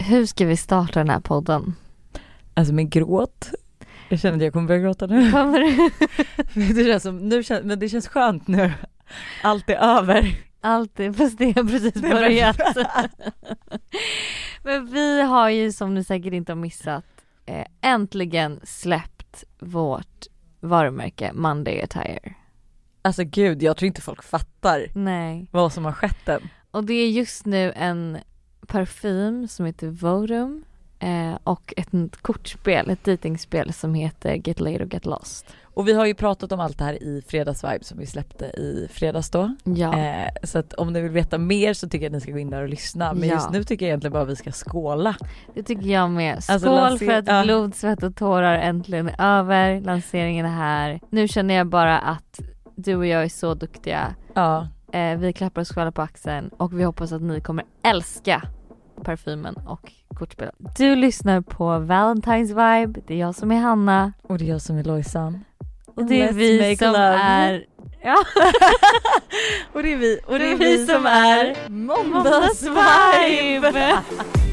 Hur ska vi starta den här podden? Alltså med gråt. Jag känner att jag kommer börja gråta nu. Kommer du? det känns som, nu känns, men det känns skönt nu. Allt är över. Alltid, fast det har precis börjat. Men vi har ju som ni säkert inte har missat eh, äntligen släppt vårt varumärke Monday Attire. Alltså gud, jag tror inte folk fattar Nej. vad som har skett än. Och det är just nu en parfym som heter Votum eh, och ett kortspel, ett datingspel som heter Get Laid och Get Lost. Och vi har ju pratat om allt det här i fredagsvibe som vi släppte i fredags då. Ja. Eh, så att om ni vill veta mer så tycker jag att ni ska gå in där och lyssna. Men Ja. just nu tycker jag egentligen bara att vi ska skåla. Det tycker jag med. Skål Alltså, för att ja. blod, svett och tårar äntligen är över. Lanseringen är här. Nu känner jag bara att du och jag är så duktiga. Ja. Eh, vi klappar oss själva på axeln och vi hoppas att ni kommer älska parfymen och kortspelet. Du lyssnar på Valentine's Vibe. Det är jag som är Hanna. Och det är jag som är Lojsan. Och det är Let's vi som love. är... Ja. Och det är vi, och det är vi som är Måndagsvibe!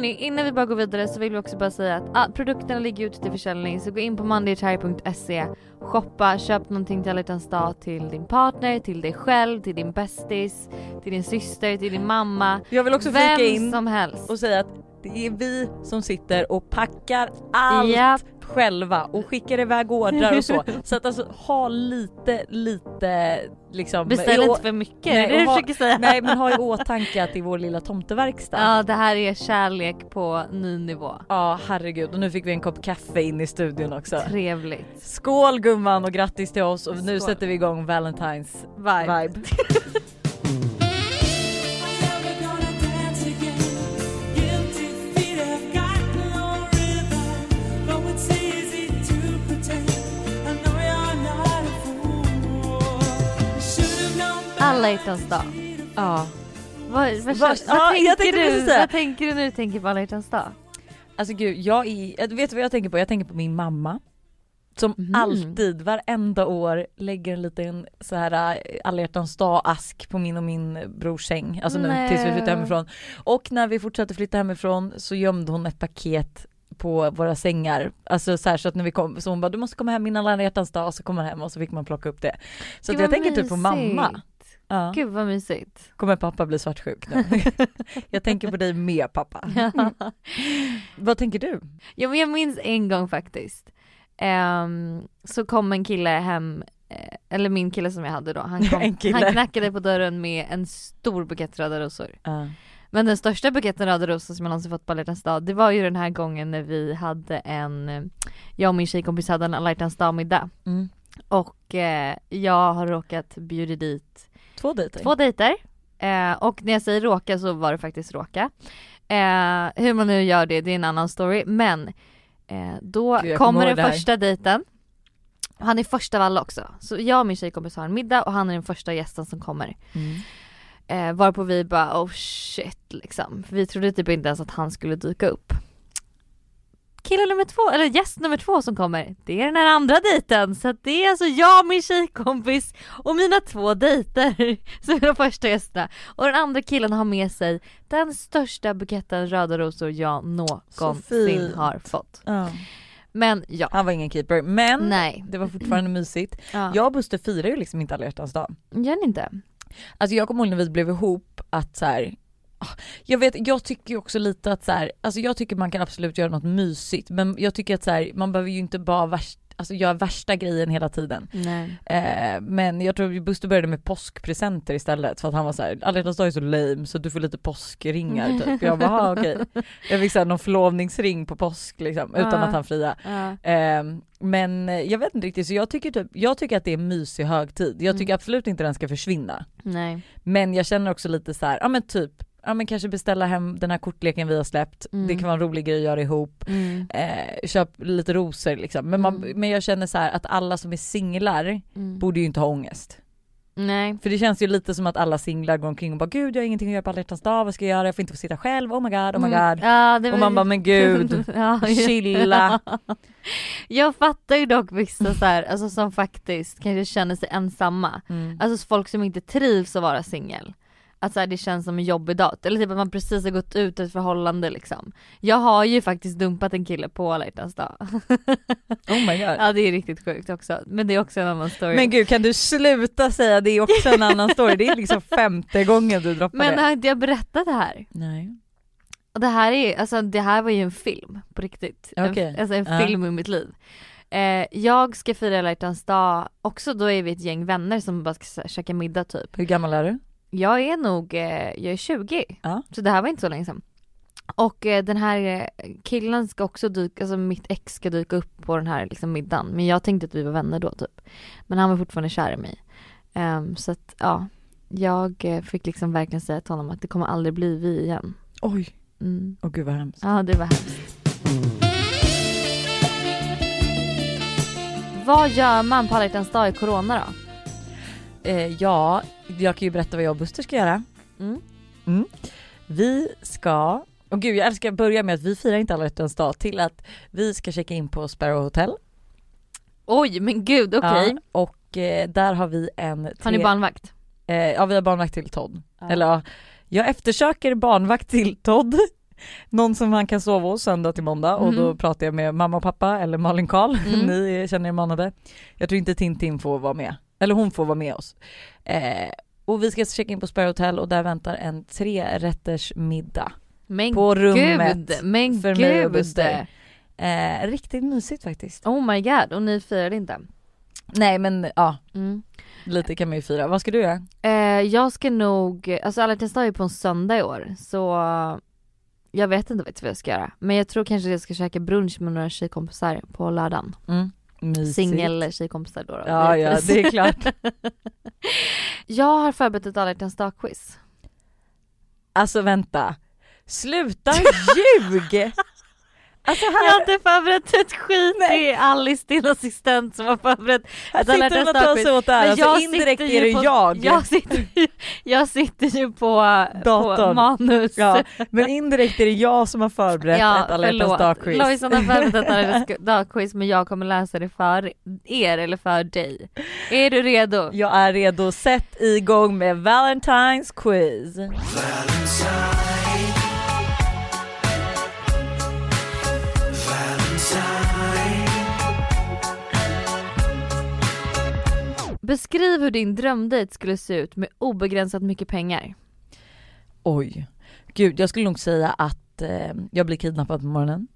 hörni, innan vi bara går vidare så vill vi också bara säga att ah, produkterna ligger ute till försäljning så gå in på mondaytire.se Shoppa, köp någonting till alla hjärtans dag till din partner, till dig själv, till din bästis, till din syster, till din mamma. Jag vill också flika in som helst. och säga att det är vi som sitter och packar allt Japp. Själva och skickar iväg ordrar och så. Så att alltså ha lite, lite liksom Beställ inte för mycket, Nej, det ha- försöker säga. Nej men ha i åtanke att det är vår lilla tomteverkstad. Ja det här är kärlek på ny nivå. Ja herregud och nu fick vi en kopp kaffe in i studion också. Trevligt. Skål gumman och grattis till oss och nu Skål. sätter vi igång Valentine's Vibe. vibe. Alla hjärtans dag. Ja. Vad, vad, Vad- ja, tänker du, vad tänker du när du tänker på alla hjärtans dag? Alltså gud jag är, vet du vad jag tänker på? Jag tänker på min mamma. Som Mhm. alltid, varenda år lägger en liten så här äh, alla hjärtans dag ask på min och min brors säng. Alltså nu Nej. tills vi flyttade hemifrån. Och när vi fortsatte flytta hemifrån så gömde hon ett paket på våra sängar. Alltså så, här, så att när vi kom, så hon bara du måste komma hem innan alla hjärtans dag och så kom man hem och så fick man plocka upp det. Så Gud, jag tänker typ på mamma. Ja. Gud vad mysigt. Kommer pappa bli svartsjuk nu? jag tänker på dig med pappa. Vad tänker du? Ja men jag minns en gång faktiskt. Ehm, så kom en kille hem, eh, eller min kille som jag hade då, han, kom, han knackade på dörren med en stor bukett röda rosor. Men den största buketten röda rosor som jag någonsin fått på alla dag, det var ju den här gången när vi hade en, jag och min tjejkompis hade en alla hjärtans dag-middag. Mm. Och eh, jag har råkat bjuda dit Två dejter? två dejter. Eh, och när jag säger råka så var det faktiskt råka. Eh, hur man nu gör det, det är en annan story. Men eh, då Gud, kommer den första dejten. Han är första av alla också. Så jag och min tjejkompis har en middag och han är den första gästen som kommer. Mm. Eh, varpå vi bara oh shit liksom. Vi trodde typ inte ens att han skulle dyka upp. Kille nummer två, eller gäst nummer två som kommer, det är den här andra dejten. Så det är alltså jag, min tjejkompis och mina två dejter som är de första gästerna. Och den andra killen har med sig den största buketten röda rosor jag någonsin har fått. Ja. Men ja, Han var ingen keeper men nej. det var fortfarande mysigt. Ja. Jag och Buster firar ju liksom inte alla hjärtans dag. Gör ni inte? Alltså jag kommer ihåg när vi blev ihop att så här. Jag vet, jag tycker ju också lite att så här, alltså jag tycker man kan absolut göra något mysigt men jag tycker att så här, man behöver ju inte bara värst, alltså göra värsta grejen hela tiden. Nej. Eh, men jag tror Buster började med påskpresenter istället för att han var såhär, alla hjärtans dag är så lame så du får lite påskringar typ. Jag bara "Ah, okej. Jag fick såhär någon förlovningsring på påsk liksom utan Ja. att han fria. Ja. Eh, men jag vet inte riktigt så jag tycker typ, jag tycker att det är en mysig högtid. Jag tycker Mm. absolut inte den ska försvinna. Nej. Men jag känner också lite så här, ja men typ, ja men kanske beställa hem den här kortleken vi har släppt. Mm. Det kan vara en rolig grej att göra ihop. Mm. Eh, köp lite rosor liksom. Men, man, Mm. men jag känner så att alla som är singlar Mm. borde ju inte ha ångest. Nej. För det känns ju lite som att alla singlar går omkring och bara gud jag har ingenting att göra på alla hjärtans dag, vad ska jag göra? Jag får inte få sitta själv, oh my god, oh my Mm. god. Ja, det Och man bara men gud, Ja, chilla. Jag fattar ju dock vissa så här, alltså som faktiskt kanske känner sig ensamma. Mm. Alltså folk som inte trivs att vara singel. Att så här, det känns som en jobbig dag. Eller typ att man precis har gått ut ur ett förhållande liksom. Jag har ju faktiskt dumpat en kille på alla hjärtans dag. Oh my god. ja det är riktigt sjukt också. Men det är också en annan story. Men gud kan du sluta säga det är också en annan story, det är liksom femte gången du droppar Men det. har inte jag berättat det här? Nej. Och det här är, alltså det här var ju en film på riktigt. Okej. En, alltså en Ja. film i mitt liv. Eh, jag ska fira alla dag, också då är vi ett gäng vänner som bara ska käka middag typ. Hur gammal är du? Jag är nog, eh, jag är 20. Ja. Så det här var inte så länge sedan. Och eh, den här eh, killen ska också dyka, alltså mitt ex ska dyka upp på den här liksom, middagen. Men jag tänkte att vi var vänner då typ. Men han var fortfarande kär i mig. Ehm, så att ja, jag fick liksom verkligen säga till honom att det kommer aldrig bli vi igen. Oj, Mm. åh gud vad hemskt. Ja det var hemskt. Vad gör man på alla dag i corona då? Eh, ja, jag kan ju berätta vad jag och Buster ska göra. Mm. Vi ska, och gud jag älskar att börja med att vi firar inte alla hjärtans dag till att vi ska checka in på Sparrow Hotel. Oj men gud okej. Ja, och eh, där har vi en Har tre, ni barnvakt? eh, ja vi har barnvakt till Todd. Ja. Eller ja, jag eftersöker barnvakt till Todd. Någon som han kan sova hos söndag till måndag och då Mhm. pratar jag med mamma och pappa eller Malin Karl, Mm. ni känner er manade. Jag tror inte Tintin får vara med, eller hon får vara med oss. Eh, och vi ska checka in på Sparrow Hotel och där väntar en trerätters middag Men på rummet. gud, men för mig och gud. Buster. Eh, riktigt mysigt faktiskt. Oh my god, och ni firade inte? Nej men ja, Mm. lite kan man ju fira. Vad ska du göra? Eh, jag ska nog, alltså alla dag är på en söndag i år så jag vet inte faktiskt vad jag ska göra. Men jag tror kanske jag ska käka brunch med några tjejkompisar på lördagen. Mm. Mysigt. Singel tjejkompisar då. då Ja ja det är klart. Jag har förberett ett alla hjärtans dag-quiz. Alltså vänta. Sluta ljug! Alltså Jag här, har inte förberett ett skit, det är Alice din assistent som har förberett här sitter man och tar sig åt. Men Alltså jag indirekt är det på- jag. Jag sitter, ju- jag sitter ju på, på Datorn. manus. Ja, men indirekt är det jag som har förberett ett alla hjärtans dag-quiz. Lojsan har förberett ett alla dag-quiz men jag kommer läsa det för er eller för dig. Är du redo? Jag är redo, sätt igång med Valentine's quiz. Beskriv hur din drömdejt skulle se ut med obegränsat mycket pengar. Oj, gud jag skulle nog säga att eh, jag blir kidnappad på morgonen.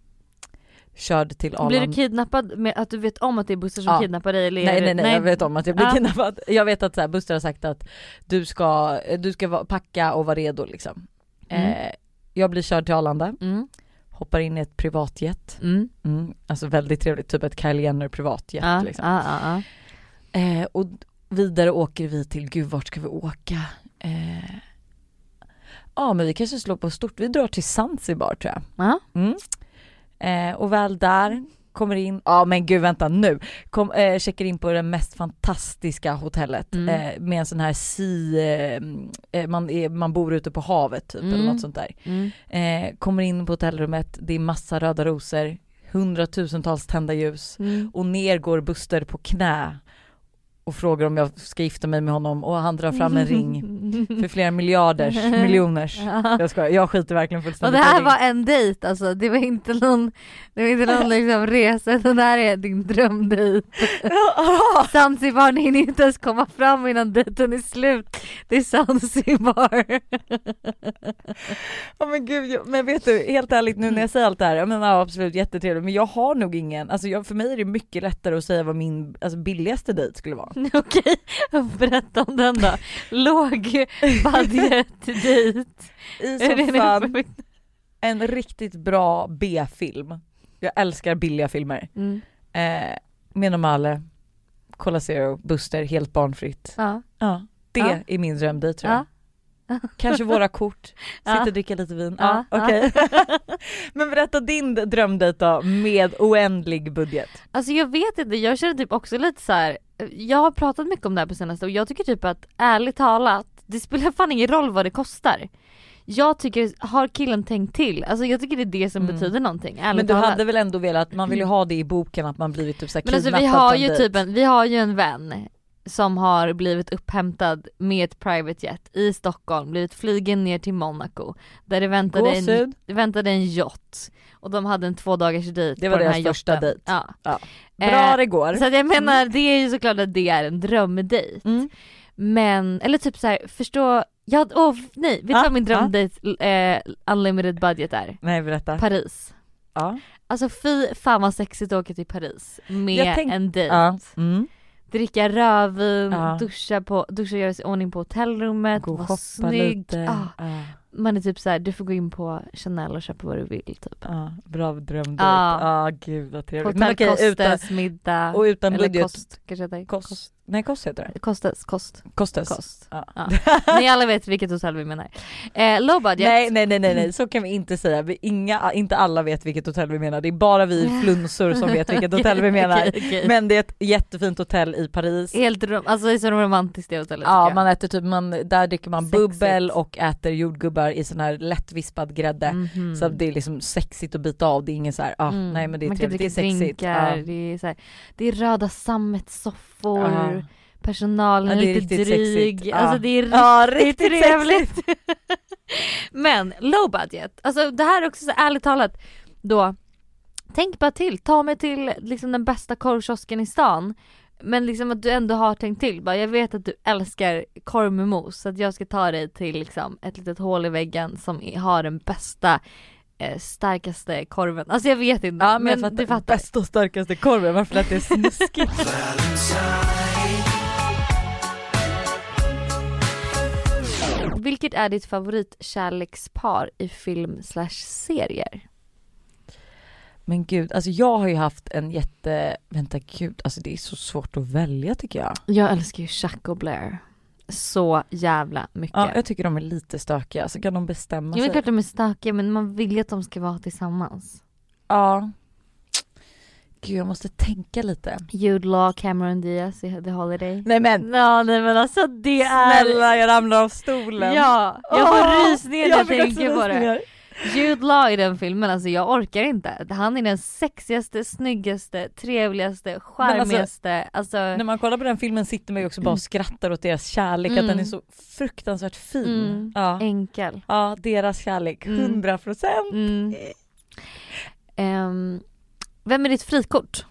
Körd till Arlanda. Blir du kidnappad med att du vet om att det är Buster som Ja. kidnappar dig eller Nej du- nej nej jag vet om att jag blir Ja. kidnappad. Jag vet att så här, Buster har sagt att du ska, du ska packa och vara redo liksom. Mm. Eh, jag blir körd till Arlanda, Mm. hoppar in i ett privatjet. Mm. Mm, alltså väldigt trevligt, typ ett Kylie Jenner privatjet Ja, liksom. ja, ja. Eh, och vidare åker vi till, gud vart ska vi åka? Eh, ja men vi kanske slår på stort, vi drar till Zanzibar tror jag. Ja. Mm. Eh, och väl där, kommer in, ja men gud vänta nu, Kom, eh, checkar in på det mest fantastiska hotellet Mm. eh, med en sån här si, eh, eh, man, är, man bor ute på havet typ eller Mm. något sånt där. Mm. Eh, kommer in på hotellrummet, det är massa röda rosor, hundratusentals tända ljus Mm. och ner går Buster på knä och frågar om jag ska gifta mig med honom och han drar fram en ring för flera miljarders, miljoners. Ja. Jag skojar, jag skiter verkligen Och fullständigt det i här var en dejt alltså, det var inte någon, det var inte någon liksom resa, det här är din drömdejt. Zanzibar, ni hinner inte ens komma fram innan dejten är slut. Det är Zanzibar. Ja men gud, men vet du, helt ärligt nu när jag säger allt det här, jag menar absolut jättetrevligt men jag har nog ingen, alltså jag, för mig är det mycket lättare att säga vad min alltså, billigaste dejt skulle vara. Okej, berätta om den då. Låg budget dejt. I soffan, en riktigt bra B-film. Jag älskar billiga filmer. Mm. Eh, med Normale, Cola Zero, Buster, helt barnfritt. Ja. Ja, det Ja. är min drömdejt tror jag. Ja. Kanske våra kort, sitta och dricka lite vin. Ja, okej. Men berätta din drömdejt då med oändlig budget. Alltså jag vet inte, jag känner typ också lite så här. jag har pratat mycket om det här på senaste och jag tycker typ att ärligt talat, det spelar fan ingen roll vad det kostar. Jag tycker, har killen tänkt till? Alltså jag tycker det är det som Mm. betyder någonting, Men du talat. hade väl ändå velat, man vill ju ha det i boken att man blivit typ såhär Men alltså vi har ju dejt. typ en, vi har ju en vän som har blivit upphämtad med ett private jet i Stockholm, blivit flygen ner till Monaco där det väntade en, det väntade en yacht och de hade en två dagars dejt Det var deras första dejt. Ja. Ja. Eh, Bra det går. Så att jag menar det är ju såklart att det är en drömdejt. Mm. Men, eller typ så här, förstå, ja, åh nej, vet du Ja, vad min ja. drömdejt eh, unlimited budget är? Nej berätta. Paris. ja. Alltså fy fan vad sexigt att åka till Paris med tänk- en dejt. Ja. Mm. Dricka rödvin, Ja. duscha, på, duscha och göra sig ordning på hotellrummet, Gå vara snygg. Ah, Ja. man är typ så här, du får gå in på Chanel och köpa vad du vill typ. Ja, bra drömdejt. Ja. Ja gud vad trevligt. Men Hotell okej utan, Kostes middag. och utan budget. kost kanske heter. Kost. Nej kost heter det. Kostes, kost, Kostes. kost. Ja. Ja. Ni alla vet vilket hotell vi menar. Eh, low budget. Nej nej nej nej nej så kan vi inte säga. Vi, inga, inte alla vet vilket hotell vi menar. Det är bara vi flunsor som vet vilket hotell vi menar. Okej, okej. Men det är ett jättefint hotell i Paris. Helt rom- alltså det är så romantiskt det hotellet Ja man äter typ, man, där dricker man Sexigt. bubbel och äter jordgubbar i sån här lättvispad grädde. jag. Mhm. Så det är liksom sexigt att bita av, det är ingen så här, ah, Mm. nej men det är Man trevligt, det är sexigt. drinkar, Ja. det, är så här, det är röda sammetssoffor, Ja. Personalen Ja, är är lite riktigt dryg, sexigt. Alltså det är Ja, riktigt riktigt trevligt. Men low budget, alltså det här är också så ärligt talat då Tänk bara till, ta mig till liksom den bästa korvkiosken i stan men liksom att du ändå har tänkt till, bara jag vet att du älskar korv med mos så att jag ska ta dig till liksom ett litet hål i väggen som har den bästa eh, starkaste korven. Alltså jag vet inte Ja men, men jag fattar, du fattar. bästa och starkaste korven, varför lät det snuskigt? Vilket är ditt favoritkärlekspar i film slash serier? Men gud, alltså jag har ju haft en jätte, vänta gud, alltså det är så svårt att välja tycker jag. Jag älskar ju Chuck och Blair. Så jävla mycket. Ja, jag tycker de är lite stökiga, så kan de bestämma Ja, men sig. klart de är stökiga men man vill ju att de ska vara tillsammans. Ja. Gud jag måste tänka lite. Jude Law, Cameron Diaz i The Holiday. Nej men, Ja nej men alltså det är... snälla jag ramlar av stolen. Ja, jag får rysningar när jag också tänker på det. Jude Law i den filmen, alltså jag orkar inte. Han är den sexigaste, snyggaste, trevligaste, charmigaste, alltså, När man kollar på den filmen sitter man ju också bara och skrattar åt deras kärlek, att Mm. den är så fruktansvärt fin. Mm. Ja. enkel. ja, deras kärlek, Mm. 100 procent. Mm. Ehm, vem är ditt frikort?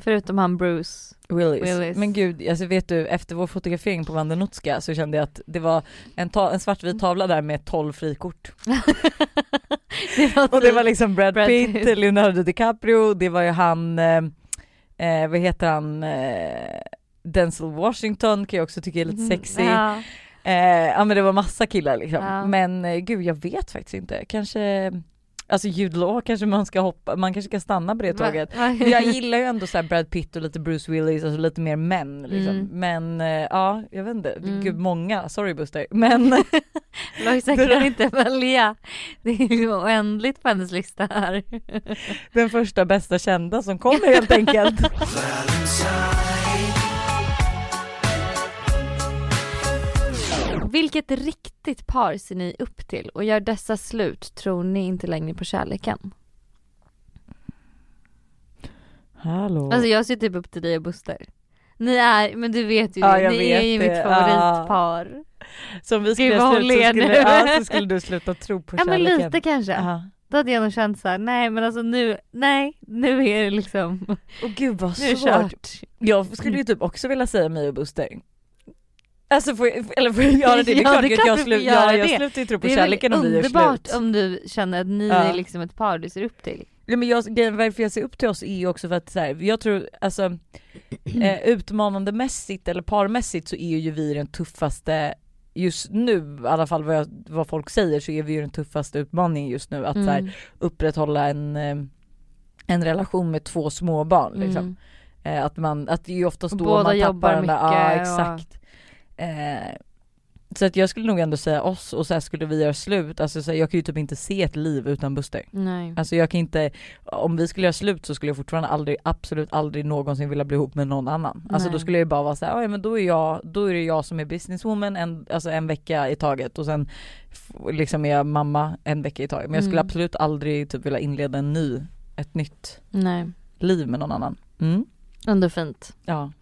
Förutom han Bruce. Willis. Willis. Men gud, alltså vet du, efter vår fotografering på Vandenutska så kände jag att det var en, ta- en svartvit tavla där med 12 frikort. det Och det var liksom Brad, Brad Pitt, Pitt. Leonardo DiCaprio, det var ju han, eh, eh, vad heter han, eh, Denzel Washington kan jag också tycka är lite sexy. Ja. Eh, ja men det var massa killar liksom. Ja. Men eh, gud jag vet faktiskt inte, kanske, alltså Jude Law kanske man ska hoppa, man kanske ska stanna på det tåget. Men jag gillar ju ändå så Brad Pitt och lite Bruce Willis, alltså lite mer män liksom. Mm. Men eh, ja, jag vet inte, Mm. gud många, sorry Buster. Men Lojsa kan inte välja. Det är oändligt på hennes lista här. den första bästa kända som kommer helt enkelt. Vilket riktigt par ser ni upp till och gör dessa slut tror ni inte längre på kärleken? Hallå. Alltså jag ser typ upp till dig och Buster. Ni är, men du vet ju Ja, det, ni är ju det. mitt favoritpar. Som vi Gud, skulle vad hon slut så skulle, ja, så skulle du sluta tro på Ja men kärleken. lite kanske. Ja. Då hade jag nog känt såhär, nej men alltså nu, nej nu är det liksom, Och gud vad svårt. Jag skulle ju typ också vilja säga mig och Buster. Alltså får jag, eller får jag göra det? Det är Ja, klart det är att jag, göra ja, jag det. slutar ju tro på Det är kärleken om vi gör underbart slut. om du känner att ni Ja. är liksom ett par du ser upp till. Ja, men jag, grejen varför jag ser upp till oss är ju också för att så här, jag tror alltså eh, utmanande mässigt eller parmässigt så är ju vi den tuffaste just nu i alla fall vad, jag, vad folk säger så är vi ju den tuffaste utmaningen just nu att så här, Mm. upprätthålla en, eh, en relation med två småbarn liksom. Mm. Eh, att man, att det är ju oftast då båda man jobbar tappar den där, ja exakt. Eh, Så att jag skulle nog ändå säga oss och så här skulle vi göra slut, alltså så här, jag kan ju typ inte se ett liv utan Buster. Nej. Alltså jag kan inte, om vi skulle göra slut så skulle jag fortfarande aldrig, absolut aldrig någonsin vilja bli ihop med någon annan. Alltså Nej. då skulle jag ju bara vara såhär, ja men då är jag, då är det jag som är businesswoman en, alltså en vecka i taget och sen liksom är jag mamma en vecka i taget. Men jag skulle Mm. absolut aldrig typ vilja inleda en ny, ett nytt Nej. liv med någon annan. Mm. Ändå fint. Ja.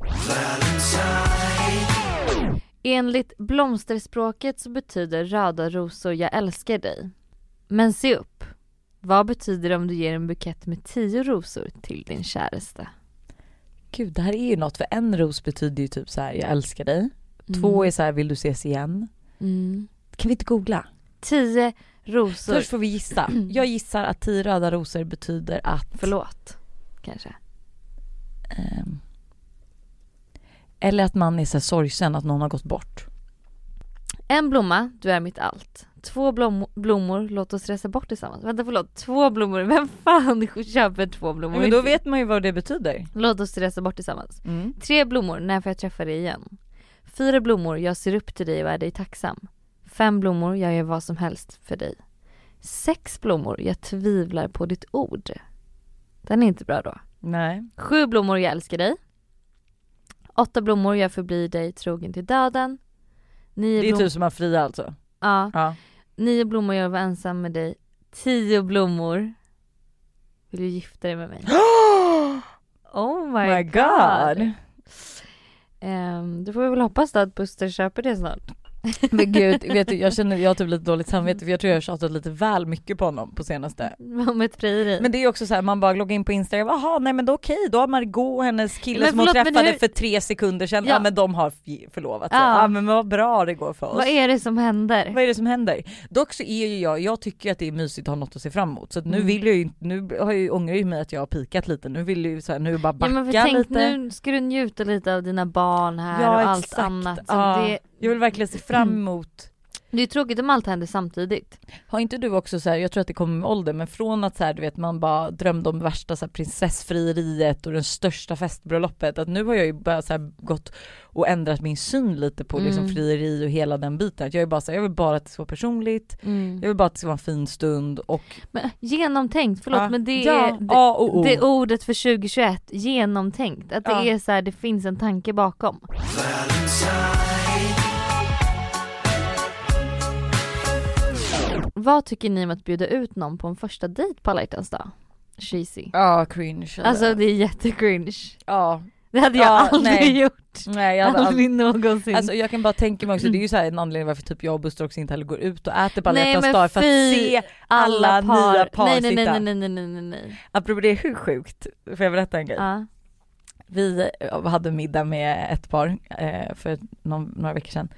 Enligt blomsterspråket så betyder röda rosor jag älskar dig. Men se upp. Vad betyder det om du ger en bukett med tio rosor till din käraste? Gud det här är ju något för en ros betyder ju typ så här: jag älskar dig. Två är så här: vill du ses igen? Mm. Kan vi inte googla? Tio rosor. Först får vi gissa. Jag gissar att tio röda rosor betyder att Förlåt. Kanske. Ehm, eller att man är så sorgsen att någon har gått bort. En blomma, du är mitt allt. Två blom- blommor, låt oss resa bort tillsammans. Vänta förlåt, två blommor, vem fan köper två blommor? Men då vet man ju vad det betyder. Låt oss resa bort tillsammans. Mm. Tre blommor, när får jag träffa dig igen? Fyra blommor, jag ser upp till dig och är dig tacksam. Fem blommor, jag gör vad som helst för dig. Sex blommor, jag tvivlar på ditt ord. Den är inte bra då. Nej. Sju blommor, jag älskar dig. Åtta blommor, jag förblir dig trogen till döden. Nio Det är blom- typ som att fria alltså. Ja. Ja. Nio blommor, jag var ensam med dig. Tio blommor. Vill du gifta dig med mig? Oh my, My god. god. Ehm, då får vi väl hoppas då att Buster köper det snart. Men gud, vet du, jag känner jag har typ lite dåligt samvete för jag tror jag har tjatat lite väl mycket på honom på senaste. Om ett frieri. Men det är också så här, man bara loggar in på Instagram, jaha nej men då okej, då har Margot och hennes kille Men som hon förlåt, men träffade hur- för tre sekunder sedan, ja, Ja. men de har förlovat sig. Ja. Ja. men vad bra det går för oss. Vad är det som händer? Vad är det som händer? Dock så är ju jag, jag tycker att det är mysigt att ha något att se fram emot. Så att nu Mm. vill jag ju inte, nu har jag ju, ångrar jag mig att jag har pikat lite. Nu vill jag ju så här, nu bara Ja backa men för tänk lite. nu ska du njuta lite av dina barn här Ja, och allt exakt. annat. Så Ja. det, Jag vill verkligen se fram Mm. emot det är ju tråkigt om allt händer samtidigt. Har inte du också så här, jag tror att det kommer med ålder, men från att så här, du vet man bara drömde om värsta så här, prinsessfrieriet och den största festbröllopet, att nu har jag ju bara så här, gått och ändrat min syn lite på liksom Mm. frieri och hela den biten. Att jag är bara så här, jag vill bara att det ska vara personligt, jag vill bara att det ska vara en fin stund och Men genomtänkt, förlåt Ja. men det Ja, är det, A och O. det ordet för 2021, genomtänkt. Att det Ja. är så här, det finns en tanke bakom. Vad tycker ni om att bjuda ut någon på en första dejt på alla hjärtans dag? Cheesy. Ja, cringe. Alltså det är jättecringe. ja, Det hade jag Ja, aldrig nej. gjort. nej jag hade aldrig Aldrig någonsin. Alltså jag kan bara tänka mig också, det är ju så en anledning varför typ jag och Buster också inte heller går ut och äter på alla hjärtans dag för att se alla, nya par nej, nej, sitta. nej, nej, nej, nej, nej, nej. Apropå det, hur sjukt? Får jag berätta en grej? Ja. Vi hade middag med ett par eh, för någon, några veckor sedan.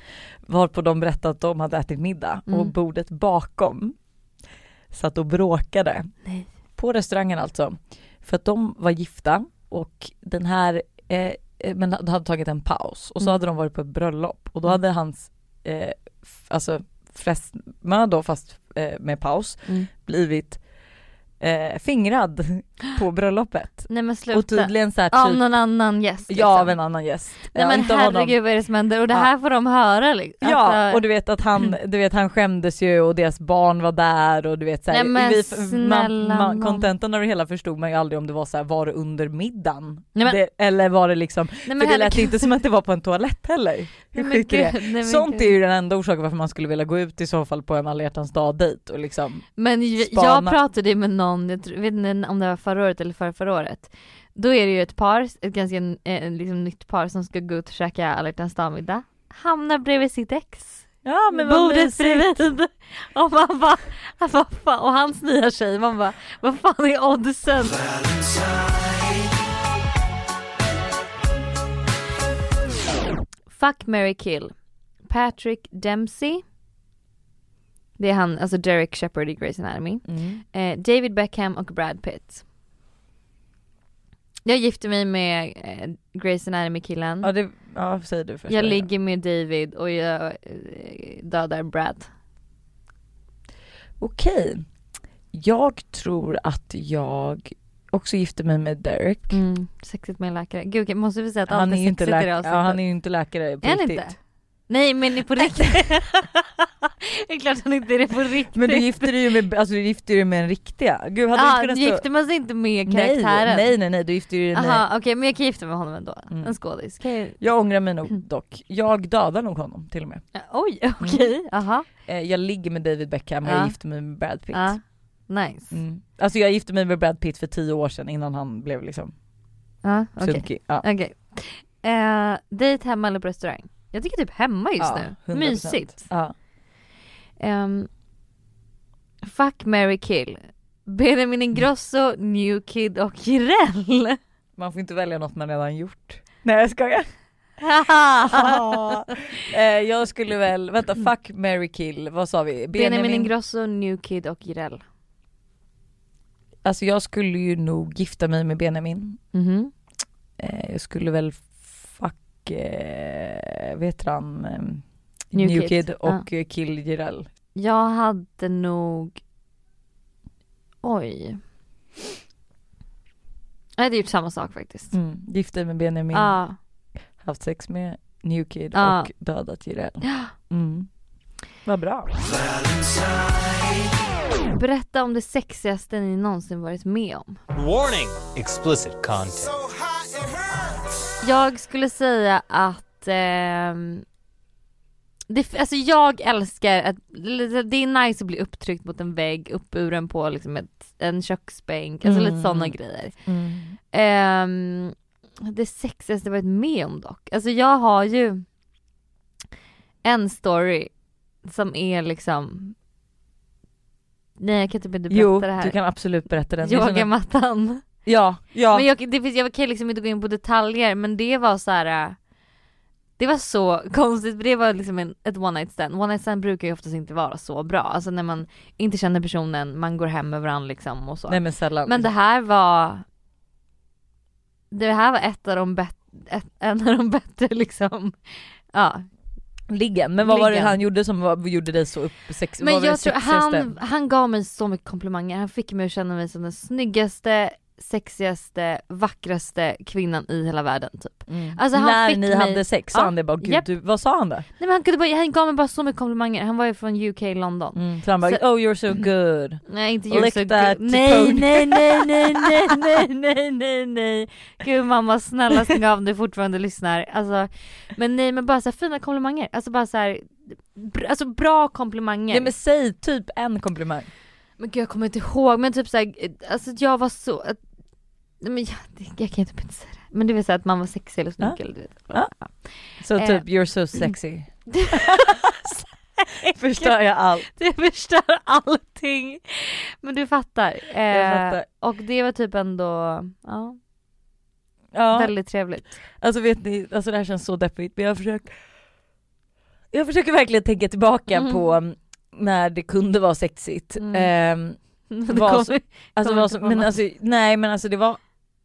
Varpå de berättade att de hade ätit middag och Mm. bordet bakom satt och bråkade. Nej. På restaurangen alltså. För att de var gifta och den här, eh, eh, men hade tagit en paus och så Mm. hade de varit på ett bröllop och då Mm. hade hans, eh, alltså fästmö då fast eh, med paus, Mm. blivit eh, fingrad på bröllopet. Nej men sluta. Och tydligen såhär Av typ, någon annan gäst liksom. ja av en annan gäst. Nej Ja, men inte av honom. herregud vad är det som händer? Och det Ja. här får de höra liksom. Ja Alltså, och du vet att han, du vet han skämdes ju och deras barn var där och du vet såhär, Nej, men vi, snälla man, nån. kontentan av det hela förstod man ju aldrig om det var såhär, var det under middagen? Nej, men- det, eller var det liksom, nej, för men det lät inte som att det var på en toalett heller. Hur Nej, sjukt är det? nej, Sånt gud. är ju den enda orsaken varför man skulle vilja gå ut i så fall på en alla dag dejt och liksom Men spana. jag pratade ju med någon, jag vet inte om det var förra året eller förra, förra året. Då är det ju ett par, ett ganska eh, liksom, nytt par som ska gå ut och käka alla hjärtans dag-middag. Hamnar bredvid sitt ex. Ja men vad Bordet bredvid. Och man bara, vad fan, och hans nya tjej, man bara, vad fan är oddsen? Fuck, Mary kill. Patrick Dempsey. Det är han, alltså Derek Shepard i Grey's Anatomy. Mm. Eh, David Beckham och Brad Pitt. Jag gifter mig med eh, Grey's Anatomy killen. Ja, det, ja säg du först. jag ligger med David och jag eh, dödar Brad. Okej. Jag tror att jag också gifter mig med Derek. Mm, sexigt med en läkare. Gud, okej, måste vi säga att Han allt är är ju inte sexigt i det läkare, avsnittet? ja, han är ju inte läkare på Är han riktigt. inte? Nej men på riktigt. det är klart han inte är det på riktigt. Men du gifte dig ju med, alltså, du gifte dig med en riktiga. Gud hade Ja, kunnat stå... gifter man sig inte med karaktären? nej nej nej du gifte dig med... Jaha okej men jag kan gifta mig med honom ändå. Mm. En skådis. Jag... Jag ångrar mig nog dock. Jag dödar nog honom till och med. Oj okej, jaha. Eh, jag ligger med David Beckham och Ja. jag gifte mig med Brad Pitt. Ja. Nice. Mm. Alltså jag gifte mig med Brad Pitt för tio år sedan innan han blev liksom Ja, okej. sunkig. Ja. Okej. Eh, dejt hemma eller på restaurang? Jag tycker typ hemma just Ja, nu. 100%. Mysigt. Ja. Um, fuck, marry, kill. Benjamin Ingrosso, New Kid och Jireel. Man får inte välja något man redan gjort. Nej jag skojar. eh, jag skulle väl, vänta fuck, marry, kill, vad sa vi? Benjamin Ingrosso, New Kid och Jireel. Alltså jag skulle ju nog gifta mig med Benjamin. Mhm. Eh, jag skulle väl fuck, eh, vet han, eh, New New, Kid. Kid, och eh, kill Jireel. Jag hade nog... Oj. Jag hade gjort samma sak faktiskt. Mm. Gifta mig med Benjamin, Ja. haft sex med New Kid Ja. och dödat Jireel. Ja. Mm. Vad bra. Berätta om det sexigaste ni någonsin varit med om. Warning! Explicit content. Jag skulle säga att ehm, det, alltså jag älskar att, det är nice att bli upptryckt mot en vägg, uppburen på liksom ett, en köksbänk, alltså lite Mm. sådana grejer. Mm. Ehm, det sexigaste jag varit med om dock, alltså jag har ju en story som är liksom Nej jag kan typ inte berätta Jo, det här. du kan absolut berätta den. Yogamattan. Ja, ja. Men jag, det jag kan liksom inte gå in på detaljer men det var så här. äh, Det var så konstigt för det var liksom en, ett one night stand. One night stand brukar ju oftast inte vara så bra. Alltså när man inte känner personen, man går hem med varandra liksom och så. Nej men sällan. men det här var Det här var ett av de bättre, en av de bättre liksom, ja. Liggen, men vad var det Liggen. han gjorde som var, gjorde dig så upp sex, Men jag tror han, han gav mig så mycket komplimanger, han fick mig att känna mig som den snyggaste, sexigaste, vackraste kvinnan i hela världen typ. Mm. Alltså, När ni mig- hade sex sa Ja, han det bara gud japp. du, vad sa han då? Nej men han, kunde bara, han gav mig bara så mycket komplimanger, han var ju från UK, London. Mm. Så han bara Så- oh you're so good. Nej inte Lick you're so that good. Nej, nej nej nej nej nej nej nej nej Gud mamma snälla stäng av om du fortfarande lyssnar. Alltså, men nej men bara så här fina komplimanger, alltså bara så här, br- alltså bra komplimanger. Ja men säg typ en komplimang. Men gud jag kommer inte ihåg men typ såhär, alltså jag var så, nej, men jag, jag kan inte säga det. Men det vill säga att man var sexig eller snygg Ja. eller du vet. Ja. Så Eh. typ you're so sexy. Förstör jag allt. Det förstör allting. Men du fattar. Eh, Jag fattar. Och det var typ ändå, ja, Ja. väldigt trevligt. Alltså vet ni, alltså det här känns så deppigt men jag försöker Jag försöker verkligen tänka tillbaka Mm. på um, när det kunde vara sexigt. Mm. Kommer- så- alltså, på men alltså, nej men alltså det var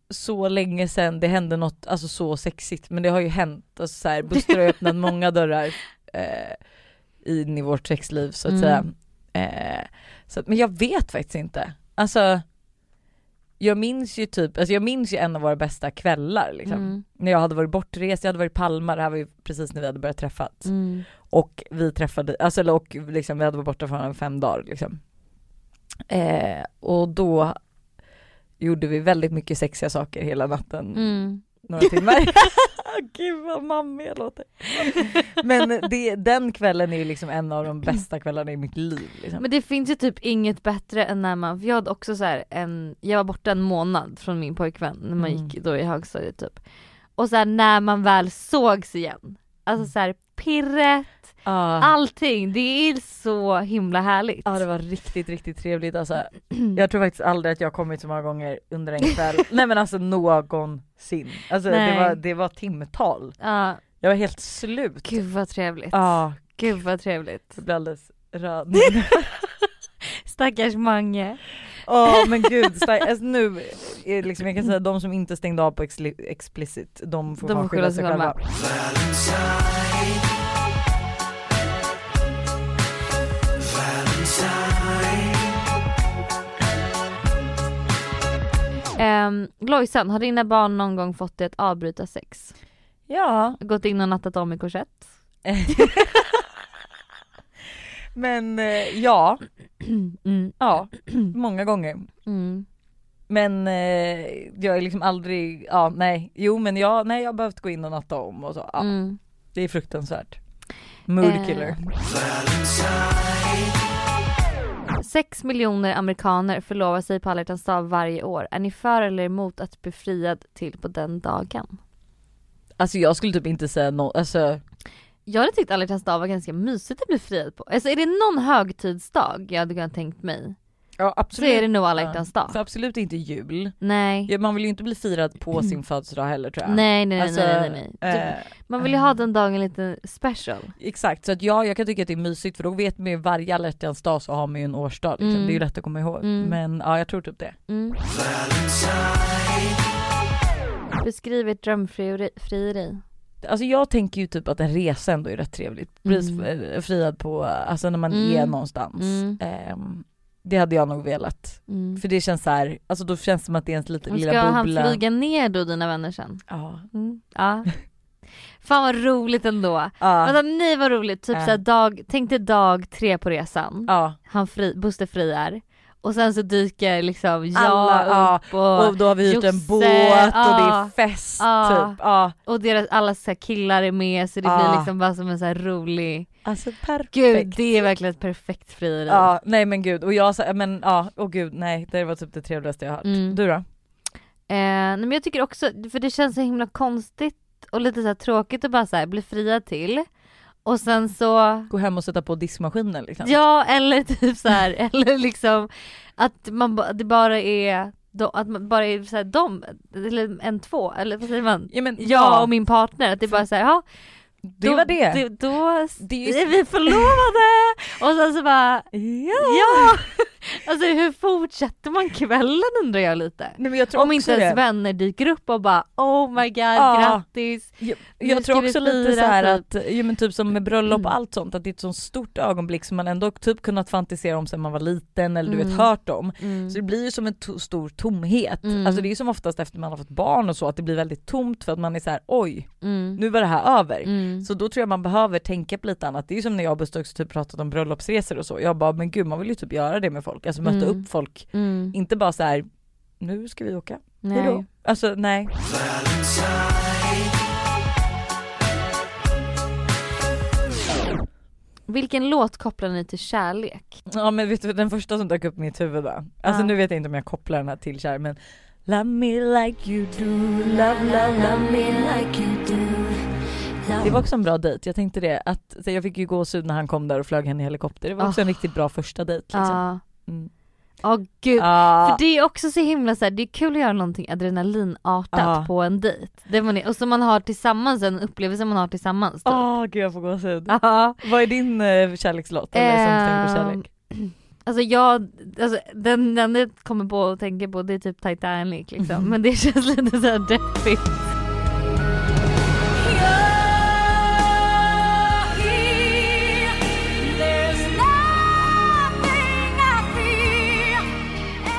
så länge sedan det hände något alltså, så sexigt men det har ju hänt. Alltså, så här, Buster har öppnat många dörrar eh, in i vårt sexliv så att Mm. säga. Eh, så att, men jag vet faktiskt inte. Alltså jag minns ju typ, alltså jag minns ju en av våra bästa kvällar liksom. Mm. När jag hade varit bortrest, jag hade varit i Palma, det här var ju precis när vi hade börjat träffas. Mm. Och vi träffade, alltså och liksom vi hade varit borta från en fem dagar liksom. Eh, och då gjorde vi väldigt mycket sexiga saker hela natten, Mm. några timmar. Gud vad mammig jag låter. Men det, den kvällen är ju liksom en av de bästa kvällarna i mitt liv. Liksom. Men det finns ju typ inget bättre än när man, för jag hade också så här en, jag var borta en månad från min pojkvän när man Mm. gick då i högstadiet typ. Och så här, när man väl sågs igen, alltså så här pirret. Allting, det är så himla härligt. Ja det var riktigt riktigt trevligt alltså. Jag tror faktiskt aldrig att jag kommit så många gånger under en kväll. Nej men alltså någonsin. Alltså det var, det var timtal. Ja, Jag var helt slut. gud vad trevligt. Ja, Gud vad trevligt. jag blev alldeles röd. Stackars Mange. Ja men gud, alltså, nu är liksom, jag kan säga de som inte stängde av på expli- explicit, de får De skylla sig själva. Um, Lojsan, har dina barn någon gång fått dig att avbryta sex? Ja, Gått in och nattat om i korsett? Men eh, ja, Mm. ja, många gånger. Mm. Men eh, jag är liksom aldrig, ja nej, jo men jag, nej jag har behövt gå in och natta om och så. Ja, Mm. Det är fruktansvärt. Mood Eh. Killer. Sex miljoner amerikaner förlovar sig på alla hjärtans dag varje år. Är ni för eller emot att bli friad till på den dagen? Alltså jag skulle typ inte säga något, alltså Jag hade tyckt alla hjärtans dag var ganska mysigt att bli friad på. Alltså är det någon högtidsdag jag hade kunnat tänkt mig ja så absolut. är det nog alla hjärtans dag. För absolut inte jul. Nej. Ja, man vill ju inte bli firad på sin födelsedag heller tror jag. Nej nej nej, Alltså, nej nej nej. eh, Typ, Man vill ju ha den dagen lite special. Exakt, så att ja jag kan tycka att det är mysigt för då vet man ju varje alla hjärtans dag så har man ju en årsdag liksom. Mm. Det är ju lätt att komma ihåg. Mm. Men ja jag tror typ det. Mm. Beskriv ert drömfrieri. Alltså jag tänker ju typ att en resa ändå är rätt trevligt. Bli Mm. eh, friad på, alltså när man Mm. är någonstans. Mm. Det hade jag nog velat. Mm. För det känns så här, alltså då känns det som att det är ens lite Och lilla Ska bubbla. han flyga ner då dina vänner sen? Ja. Mm. Ja. Fan vad roligt ändå. Ja. Vänta nej vad roligt, typ Ja. såhär dag, tänk dig dag tre på resan. ja. Han fri, Buster friar. Och sen så dyker liksom jag Alla, ja. upp och, Och då har vi hyrt en båt och det ja. är fest Ja. typ. Ja. och deras, alla så killar är med så det Ja. blir liksom bara som en så rolig, Alltså perfekt. gud det är verkligen ett perfekt frieri. Ja, nej men gud. Och jag sa, men ja, åh gud nej. Det var typ det trevligaste jag har hört. Mm. Du då? Eh, men jag tycker också, för det känns så himla konstigt och lite så tråkigt att bara så här bli friad till. Och sen så, Gå hem och sätta på diskmaskinen liksom. ja eller typ så här, eller liksom att man det bara är, de, att man bara är så här, de, eller en två, eller vad säger man? Ja, men, Jag och min partner, att det bara såhär, ja det då, var det. det då Det är ju- är vi förlovade! och sen så bara, ja! Alltså hur fortsätter man kvällen undrar jag lite. Nej, jag Om inte ens det. vänner dyker upp och bara oh my god Ja. grattis. Jag, jag tror också lite så här typ. att, ja, men typ som med bröllop Mm. och allt sånt, att det är ett så stort ögonblick som man ändå typ kunnat fantisera om sen man var liten eller du Mm. vet hört om. Mm. Så det blir ju som en to- stor tomhet. Mm. Alltså det är ju som oftast efter man har fått barn och så att det blir väldigt tomt för att man är så här: oj Mm. nu var det här över. Mm. Så då tror jag man behöver tänka på lite annat. Det är ju som när jag och Buster också typ pratat om bröllopsresor och så. Jag bara men gud man vill ju typ göra det med folk, alltså möta Mm. upp folk. Mm. Inte bara så här: nu ska vi åka, hejdå. Nej. Alltså nej. Vilken låt kopplar ni till kärlek? Ja men vet du den första som dök upp i mitt huvud då? Alltså Ja. nu vet jag inte om jag kopplar den här till kär men Love me like you do, love love love me like you do Det var också en bra dejt, jag tänkte det att jag fick ju gåshud när han kom där och flög henne i helikopter. Det var också Ah. en riktigt bra första dejt liksom. Ja. Mm. Åh gud. Ah. För det är också så himla så här, det är kul att göra någonting adrenalinartat Ja. på en dejt. Det man är, och som man har tillsammans, en upplevelse man har tillsammans. Typ. Åh gud jag får gåshud. Ja. Vad är din eh, kärlekslåt? Eller som tänker på kärlek? Ehm, Alltså jag, alltså den, den jag kommer på och tänker på det är typ Titanic liksom. Men det känns lite såhär deppigt.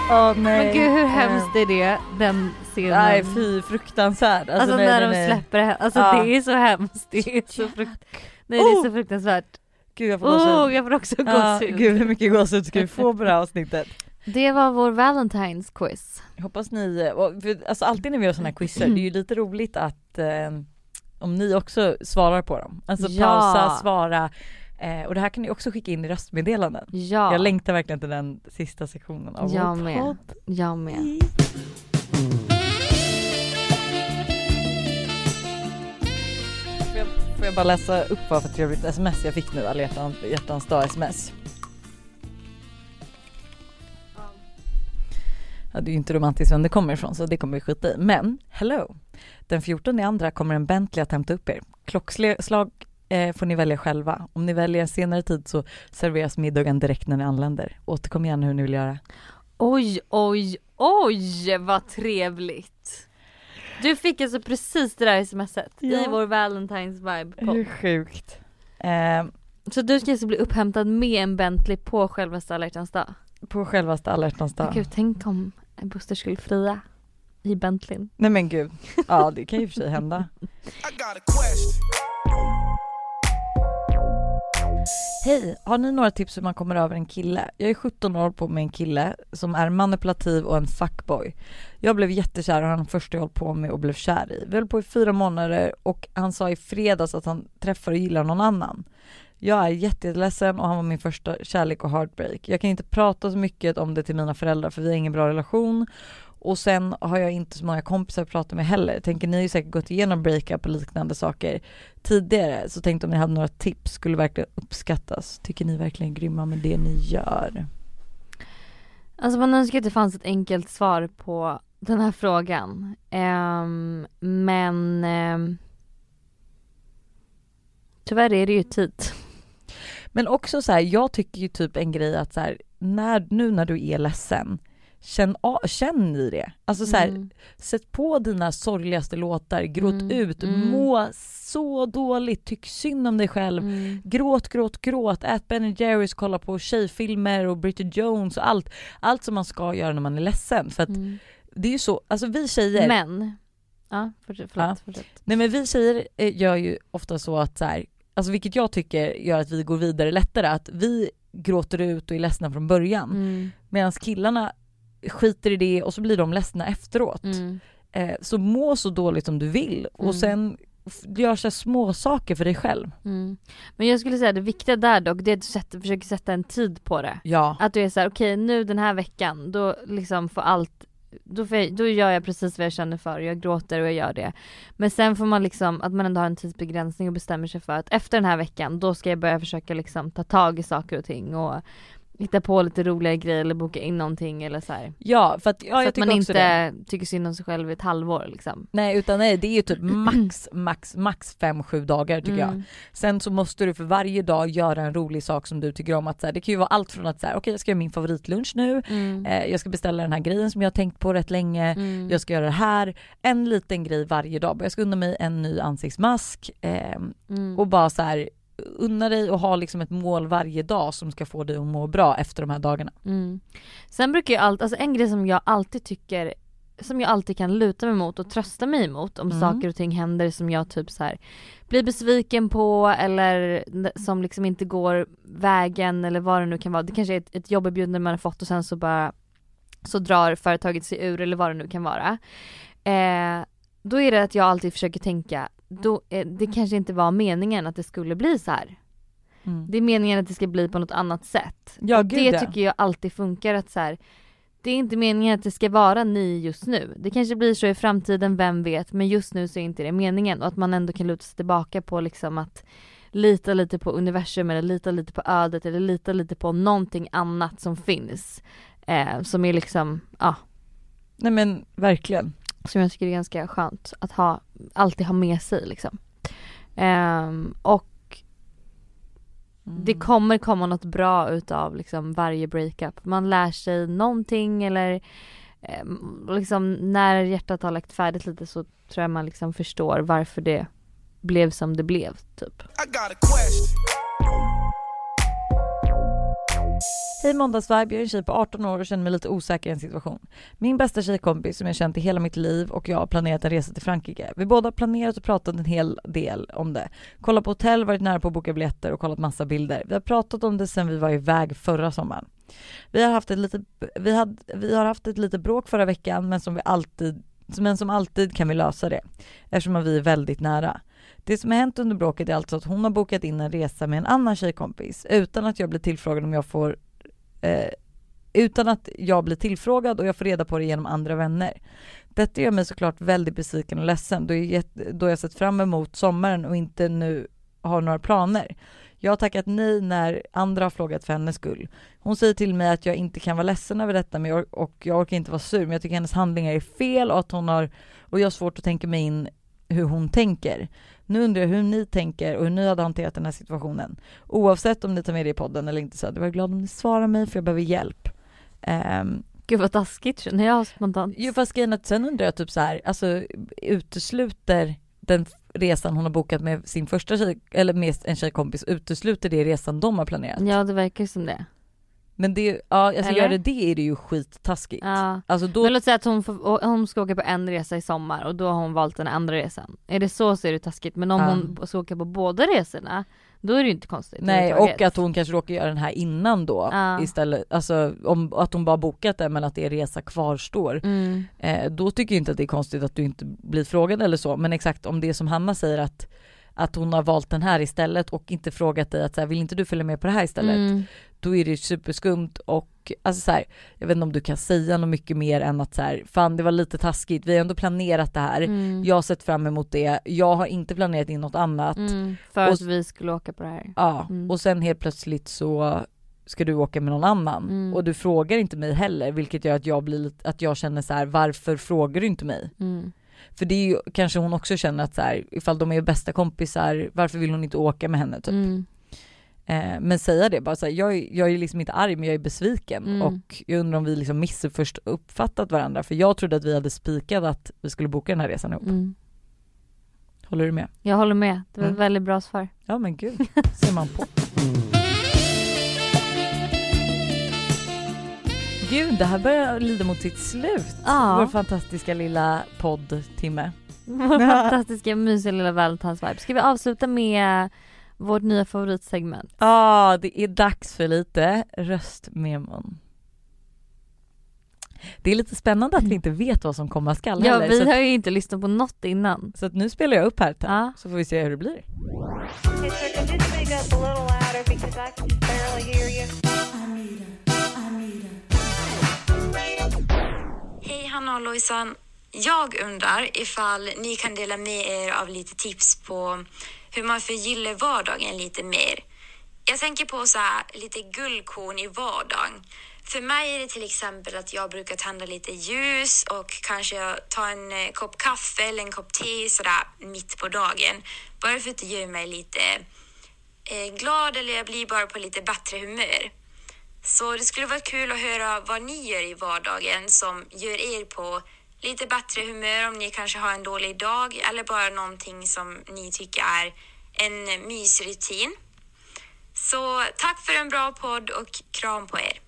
Nej. Men gud hur Eh, hemskt är det, den scenen? Nej fy fruktansvärd. Alltså, när den de är- släpper henne, alltså Ja. det är så hemskt. Det är så, frukt... Nej, det är så Oh! fruktansvärt. Gud jag får gåshud. Oh, jag får också Ja, gåshud. gud hur mycket gåshud ska vi få på det här avsnittet? Det var vår Valentine's quiz. Hoppas ni, och för, alltså alltid när vi gör sådana här quizzer, det är ju lite roligt att eh, om ni också svarar på dem. Alltså Ja. pausa, svara. Eh, och det här kan ni också skicka in i röstmeddelanden. Ja, Jag längtar verkligen till den sista sektionen av Jag vår med. podd. jag med. Får jag, får jag bara läsa upp vad för trevligt sms jag fick nu, alla hjärtans dag sms. Ja, det är ju inte romantiskt vem det kommer ifrån så det kommer vi skita i. Men, hello! Den 14 i andra kommer en Bentley att hämta upp er. Klockslag eh, får ni välja själva. Om ni väljer en senare tid så serveras middagen direkt när ni anländer. Återkom gärna hur ni vill göra. Oj, oj, oj vad trevligt. Du fick alltså precis det där smset i Ja. vår Valentine's vibe Hur sjukt? Eh, Så du ska alltså bli upphämtad med en Bentley på självaste alla dag? på självaste alla hjärtans dag. Gud, tänk om Buster skulle fria i Bentleyn. Nej men gud. Ja det kan ju i och för sig hända. Hej, har ni några tips hur man kommer över en kille? Jag är 17 år på med en kille som är manipulativ och en fuckboy. Jag blev jättekär och han första jag höll på med och blev kär i. Vi höll på i fyra månader och han sa i fredags att han träffar och gillar någon annan. Jag är jätteledsen och han var min första kärlek och heartbreak. Jag kan inte prata så mycket om det till mina föräldrar för vi har ingen bra relation och sen har jag inte så många kompisar att prata med heller. Tänker ni har ju säkert gått igenom breakup och liknande saker tidigare så tänkte om ni hade några tips skulle verkligen uppskattas. Tycker ni verkligen är grymma med det ni gör? Alltså man önskar att det fanns ett enkelt svar på den här frågan. Ehm, men ehm, tyvärr är det ju tid. Men också så här, jag tycker ju typ en grej att så här, när, nu när du är ledsen, känn, känn i det. Alltså så här, Mm. sätt på dina sorgligaste låtar, gråt Mm, ut, mm. må så dåligt, tyck synd om dig själv. Mm. Gråt, gråt, gråt, ät Ben Jerrys, kolla på tjejfilmer och Bridget Jones och allt. Allt som man ska göra när man är ledsen. För att Mm. det är ju så, alltså vi tjejer, Men, ja förlåt, Ja. nej men vi tjejer eh, gör ju ofta så att så här, alltså vilket jag tycker gör att vi går vidare lättare, att vi gråter ut och är ledsna från början. Mm. Medan killarna skiter i det och så blir de ledsna efteråt. Mm. Eh, så må så dåligt som du vill och Mm. sen gör så små saker för dig själv. Mm. Men jag skulle säga det viktiga där dock, det är att du sätter, försöker sätta en tid på det. Ja. Att du är såhär, okej nu den här veckan, då liksom får allt då, får jag, då gör jag precis vad jag känner för, jag gråter och jag gör det. Men sen får man liksom, att man ändå har en tidsbegränsning och bestämmer sig för att efter den här veckan, då ska jag börja försöka liksom ta tag i saker och ting och hitta på lite roliga grejer eller boka in någonting eller så här. Ja för att, ja, så jag att man inte det. tycker synd om sig själv i ett halvår liksom. Nej utan nej det är ju typ max, max, max 5-7 dagar tycker jag. Mm. Sen så måste du för varje dag göra en rolig sak som du tycker om. Att, så här, det kan ju vara allt från att säga okej jag ska göra min favoritlunch nu, Mm. eh, jag ska beställa den här grejen som jag har tänkt på rätt länge, Mm. jag ska göra det här. En liten grej varje dag. Jag ska unna mig en ny ansiktsmask eh, och bara så här unna dig och ha liksom ett mål varje dag som ska få dig att må bra efter de här dagarna. Mm. Sen brukar jag alltid, alltså en grej som jag alltid tycker som jag alltid kan luta mig mot och trösta mig emot om Mm. saker och ting händer som jag typ så här blir besviken på eller som liksom inte går vägen eller vad det nu kan vara. Det kanske är ett, ett jobberbjudande man har fått och sen så bara så drar företaget sig ur eller vad det nu kan vara. Eh, då är det att jag alltid försöker tänka, då, det kanske inte var meningen att det skulle bli så här. Det är meningen att det ska bli på något annat sätt. Ja, det ja. tycker jag alltid funkar att så här, det är inte meningen att det ska vara ni just nu. Det kanske blir så i framtiden, vem vet, men just nu så är inte det meningen. Och att man ändå kan luta sig tillbaka på liksom att lita lite på universum eller lita lite på ödet eller lita lite på någonting annat som finns. Eh, som är liksom, ja, Nej men verkligen. Som jag tycker är ganska skönt att ha, alltid ha med sig liksom. Ehm, och Mm. det kommer komma något bra utav liksom varje breakup. Man lär sig någonting eller eh, liksom när hjärtat har lagt färdigt lite så tror jag man liksom förstår varför det blev som det blev typ. Hej måndagsvibe, jag är en tjej på 18 år och känner mig lite osäker i en situation. Min bästa tjejkompis som jag känt i hela mitt liv och jag har planerat en resa till Frankrike. Vi båda har planerat och pratat en hel del om det. Kollat på hotell, varit nära på att boka biljetter och kollat massa bilder. Vi har pratat om det sedan vi var iväg förra sommaren. Vi har haft ett lite, vi hade, vi har haft ett litet bråk förra veckan men som vi alltid men som alltid kan vi lösa det eftersom vi är väldigt nära. Det som har hänt under bråket är alltså att hon har bokat in en resa med en annan tjejkompis utan att jag blir tillfrågad om jag får eh, utan att jag blir tillfrågad och jag får reda på det genom andra vänner. Detta gör mig såklart väldigt besviken och ledsen då jag, gett- då jag sett fram emot sommaren och inte nu har några planer. Jag har tackat nej när andra har frågat för hennes skull. Hon säger till mig att jag inte kan vara ledsen över detta men jag, och jag orkar inte vara sur men jag tycker hennes handlingar är fel och att hon har och jag har svårt att tänka mig in hur hon tänker. Nu undrar jag hur ni tänker och hur ni hade hanterat den här situationen. Oavsett om ni tar med det i podden eller inte så hade jag varit glad om ni svarar mig för jag behöver hjälp. Um, Gud vad taskigt känner jag spontant. jo fast grejen att sen undrar jag typ så här, alltså utesluter den resan hon har bokat med sin första tjej, eller med en tjejkompis, utesluter det resan de har planerat? Ja det verkar ju som det. Men det, är ja alltså Eller? gör det det är det ju skittaskigt. Ja. Alltså då, Men låt säga att hon, får, hon ska åka på en resa i sommar och då har hon valt den andra resan. Är det så så är det taskigt men om Ja. hon ska åka på båda resorna Då är det ju inte konstigt Nej och att hon kanske råkar göra den här innan då Ja. istället, alltså om, att hon bara bokat det men att det resa kvarstår. mm. Eh, då tycker jag inte att det är konstigt att du inte blir frågad eller så men exakt om det är som Hanna säger att att hon har valt den här istället och inte frågat dig att så här, vill inte du följa med på det här istället? Mm. Då är det superskumt och alltså så här, jag vet inte om du kan säga något mycket mer än att så här, fan det var lite taskigt, vi har ändå planerat det här, Mm. jag har sett fram emot det, jag har inte planerat in något annat. Mm. För Och- att vi skulle åka på det här. Ja, Mm. och sen helt plötsligt så ska du åka med någon annan Mm. och du frågar inte mig heller vilket gör att jag blir att jag känner så här: varför frågar du inte mig? Mm. För det är ju kanske hon också känner att så här, ifall de är bästa kompisar, varför vill hon inte åka med henne typ? Mm. Eh, men säga det bara så här, jag, jag är liksom inte arg men jag är besviken Mm. och jag undrar om vi liksom missförst uppfattat varandra för jag trodde att vi hade spikat att vi skulle boka den här resan ihop. Mm. Håller du med? Jag håller med, det var Mm. ett väldigt bra svar. Ja men gud, ser man på. Gud, det här börjar lida mot sitt slut. Ja. Vår fantastiska lilla poddtimme. Vår fantastiska mysiga lilla Valentine's-vibe. Ska vi avsluta med vårt nya favoritsegment? Ja, det är dags för lite röstmemon. Det är lite spännande att vi inte vet vad som komma skall Ja, heller. vi har ju inte lyssnat på något innan. så att nu spelar jag upp här Ja. så får vi se hur det blir. Hej Hanna och Lojsan. Jag undrar ifall ni kan dela med er av lite tips på hur man förgyller vardagen lite mer. Jag tänker på så här, lite guldkorn i vardagen. För mig är det till exempel att jag brukar tända lite ljus och kanske ta en eh, kopp kaffe eller en kopp te sådär mitt på dagen. Bara för att det gör mig lite eh, glad eller jag blir bara på lite bättre humör. Så det skulle vara kul att höra vad ni gör i vardagen som gör er på lite bättre humör om ni kanske har en dålig dag eller bara någonting som ni tycker är en mysrutin. Så tack för en bra podd och kram på er.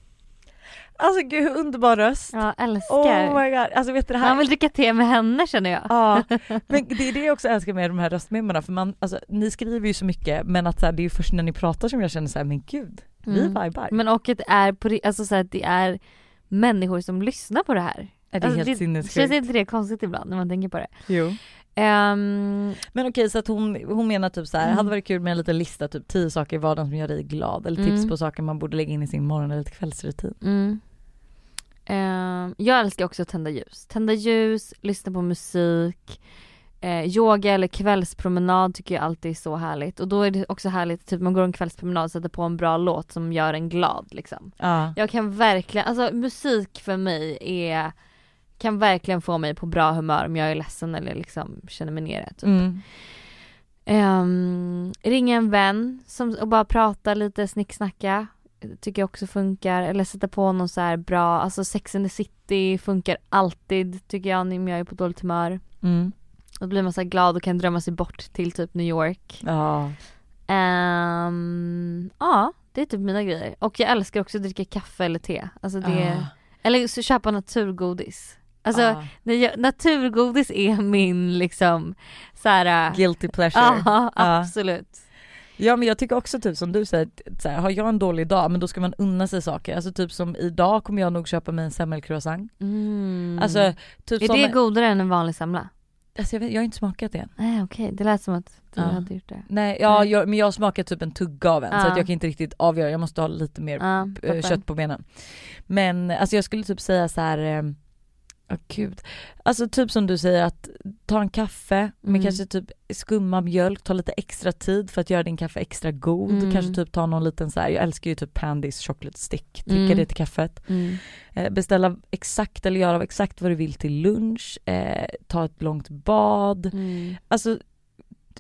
Alltså gud, underbar röst. Ja, älskar. Oh my god, alltså vet du det här? Man vill dricka te med henne känner jag. Ja, men det är det jag också älskar med de här röstmemorna för man, alltså ni skriver ju så mycket men att så här, det är ju först när ni pratar som jag känner så här, men gud, vi Mm. vibar. Men och att det är, på, alltså så här, att det är människor som lyssnar på det här. Är det alltså, helt det, sinnessjukt? Känns inte det konstigt ibland när man tänker på det? Jo. Ehm, Men okej så att hon, hon menar typ så här, Mm. hade varit kul med en liten lista, typ 10 saker i vardagen som gör dig glad eller tips Mm. på saker man borde lägga in i sin morgon eller kvällsrutin. mm. Ehm, jag älskar också att tända ljus. Tända ljus, lyssna på musik, eh, yoga eller kvällspromenad tycker jag alltid är så härligt. Och då är det också härligt, typ man går en kvällspromenad och sätter på en bra låt som gör en glad liksom. Ja. Jag kan verkligen, alltså musik för mig är kan verkligen få mig på bra humör om jag är ledsen eller liksom känner mig nere. Typ. Mm. Ehm, ringa en vän som, och bara prata lite, snicksnacka. Tycker jag också funkar. Eller sätta på någon så här bra, alltså Sex and the City funkar alltid tycker jag om jag är på dåligt humör. Mm. Då blir man så glad och kan drömma sig bort till typ New York. Ja. Ehm, ja, det är typ mina grejer. Och jag älskar också att dricka kaffe eller te. Alltså det, Ah. eller så köpa naturgodis. Alltså Ah. jag, naturgodis är min liksom så här. Guilty pleasure. Ja, Ja. absolut. Ja men jag tycker också typ som du säger, så här, har jag en dålig dag men då ska man unna sig saker. Alltså typ som idag kommer jag nog köpa mig en semmelcroissant. Mm. Alltså typ är som, det godare än en vanlig semla? alltså, jag, vet, jag har inte smakat det. Nej okej, det lät som att du Ja. hade gjort det. Nej, ja, jag, men jag har smakat typ en tugga av en så Ja. att jag kan inte riktigt avgöra, jag måste ha lite mer Ja, eh, kött på benen. Men alltså jag skulle typ säga så här. Åh gud. Alltså typ som du säger att ta en kaffe med Mm. kanske typ skumma mjölk, ta lite extra tid för att göra din kaffe extra god. Mm. Kanske typ ta någon liten så här, jag älskar ju typ Pandys chocolate stick, trycka Mm. det till kaffet. Mm. Eh, beställa exakt eller göra exakt vad du vill till lunch, eh, ta ett långt bad. Mm. Alltså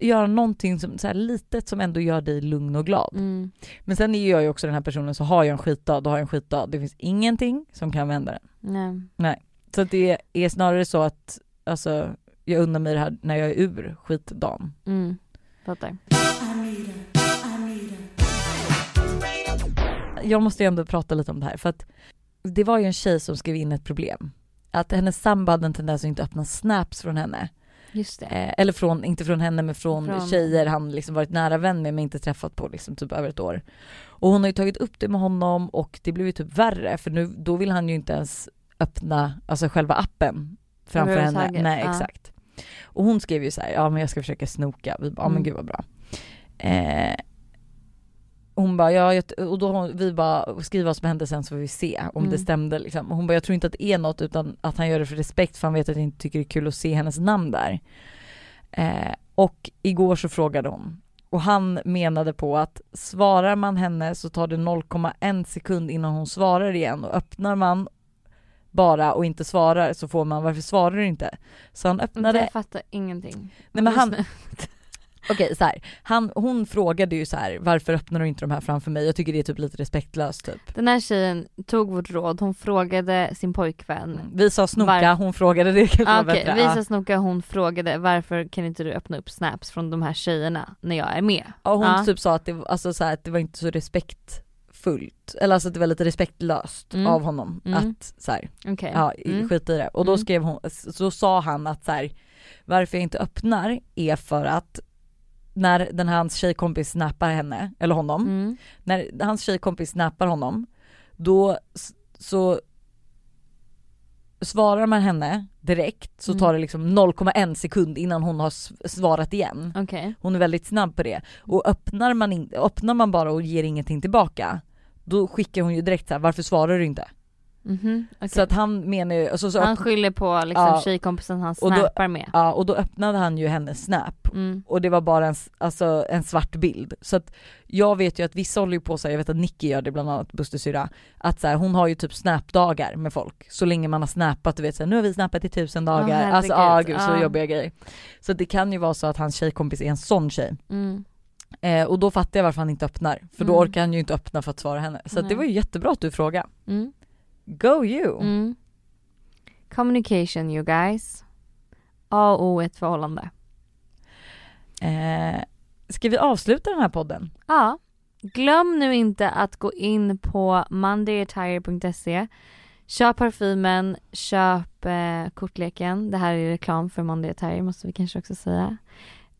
göra någonting som, så här litet som ändå gör dig lugn och glad. Mm. Men sen är jag ju också den här personen så har jag en skitdag, då har jag en skitdag. Det finns ingenting som kan vända den. Nej. Så det är snarare så att alltså, jag undrar mig det här när jag är ur skitdagen. Mm. Fattar. Jag måste ju ändå prata lite om det här för att det var ju en tjej som skrev in ett problem. Att hennes sambo hade en tendens att inte öppna snaps från henne. Just det. Eh, eller från, inte från henne men från, Från- tjejer han liksom varit nära vän med men inte träffat på liksom typ över ett år. Och hon har ju tagit upp det med honom och det blev ju typ värre för nu, då vill han ju inte ens öppna alltså själva appen framför henne. Överhuvudtaget, Nej ja. exakt. Och hon skrev ju så här, ja men jag ska försöka snoka. Vi bara, ja men Mm. gud vad bra. Eh, hon bara, ja, och då vi bara skriv vad som hände sen så får vi se om Mm. det stämde liksom. Och hon bara, jag tror inte att det är något utan att han gör det för respekt för han vet att jag inte tycker det är kul att se hennes namn där. Eh, och igår så frågade hon och han menade på att svarar man henne så tar det 0,1 sekund innan hon svarar igen och öppnar man bara och inte svarar så får man varför svarar du inte? Så han öppnade Jag fattar ingenting. Nej men han, okej så här. Han, hon frågade ju så här: varför öppnar du inte de här framför mig? Jag tycker det är typ lite respektlöst typ. Den här tjejen tog vårt råd, hon frågade sin pojkvän. Vi sa snoka, Var- hon frågade det kanske Ah, Okej, bättre. vi Ja. sa snoka, hon frågade varför kan inte du öppna upp snaps från de här tjejerna när jag är med? Ja, hon Ja. typ sa att det, alltså, så här, att det var inte så respektfullt, eller alltså att det var lite respektlöst Mm. av honom Mm. att så här, Okej. ja Mm. skit i det. Och då Mm. skrev hon, så sa han att så här, varför jag inte öppnar är för att när den här hans tjejkompis snappar henne, eller honom, Mm. när hans tjejkompis snappar honom, då så svarar man henne direkt så Mm. tar det liksom 0,1 sekund innan hon har svarat igen. Okej. Hon är väldigt snabb på det. Och öppnar man, in, öppnar man bara och ger ingenting tillbaka, då skickar hon ju direkt så här, varför svarar du inte? Mhm, okej. Så att han menar ju, alltså, så Han skyller på liksom Ja. tjejkompisen han snappar med. ja, och då öppnade han ju hennes snap Mm. och det var bara en, alltså, en svart bild. Så att jag vet ju att vissa håller ju på så här, jag vet att Nicky gör det bland annat, Busters syrra, att så här, hon har ju typ snapdagar med folk så länge man har snappat, du vet så här, nu har vi snappat i tusen dagar, herregud. alltså ah, gud så Ja. jobbiga grejer. Så det kan ju vara så att hans tjejkompis är en sån tjej. Mm. Eh, och då fattar jag varför han inte öppnar, för då Mm. orkar han ju inte öppna för att svara henne. Så det var ju jättebra att du frågade. Mm. Go you! Mm. Communication you guys. A och O ett förhållande. Eh, ska vi avsluta den här podden? Ja. Glöm nu inte att gå in på mondayattire.se Köp parfymen, köp eh, kortleken. Det här är reklam för Monday Attire måste vi kanske också säga.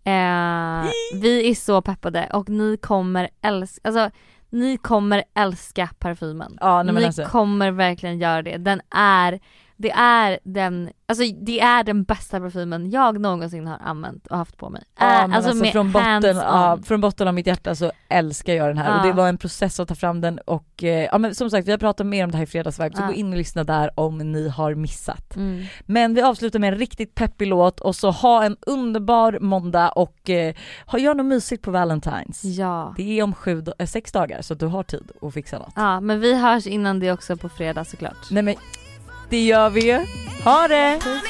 Eh, vi är så peppade och ni kommer älska, alltså ni kommer älska parfymen. Ja, nej, ni alltså. kommer verkligen göra det. Den är, det är den, alltså det är den bästa parfymen jag någonsin har använt och haft på mig. Ja, Äh, alltså, med från, botten, on. från botten av mitt hjärta så älskar jag den här och Ja. det var en process att ta fram den och eh, ja men som sagt vi har pratat mer om det här i fredagsvibe så Ja. gå in och lyssna där om ni har missat. Mm. Men vi avslutar med en riktigt peppig låt och så ha en underbar måndag och eh, ha, gör något mysigt på Valentine's. Ja. Det är om sju, eh, sex dagar så du har tid att fixa något. Ja men vi hörs innan det också på fredag såklart. Nej men det gör vi ju. Ha det! Puss.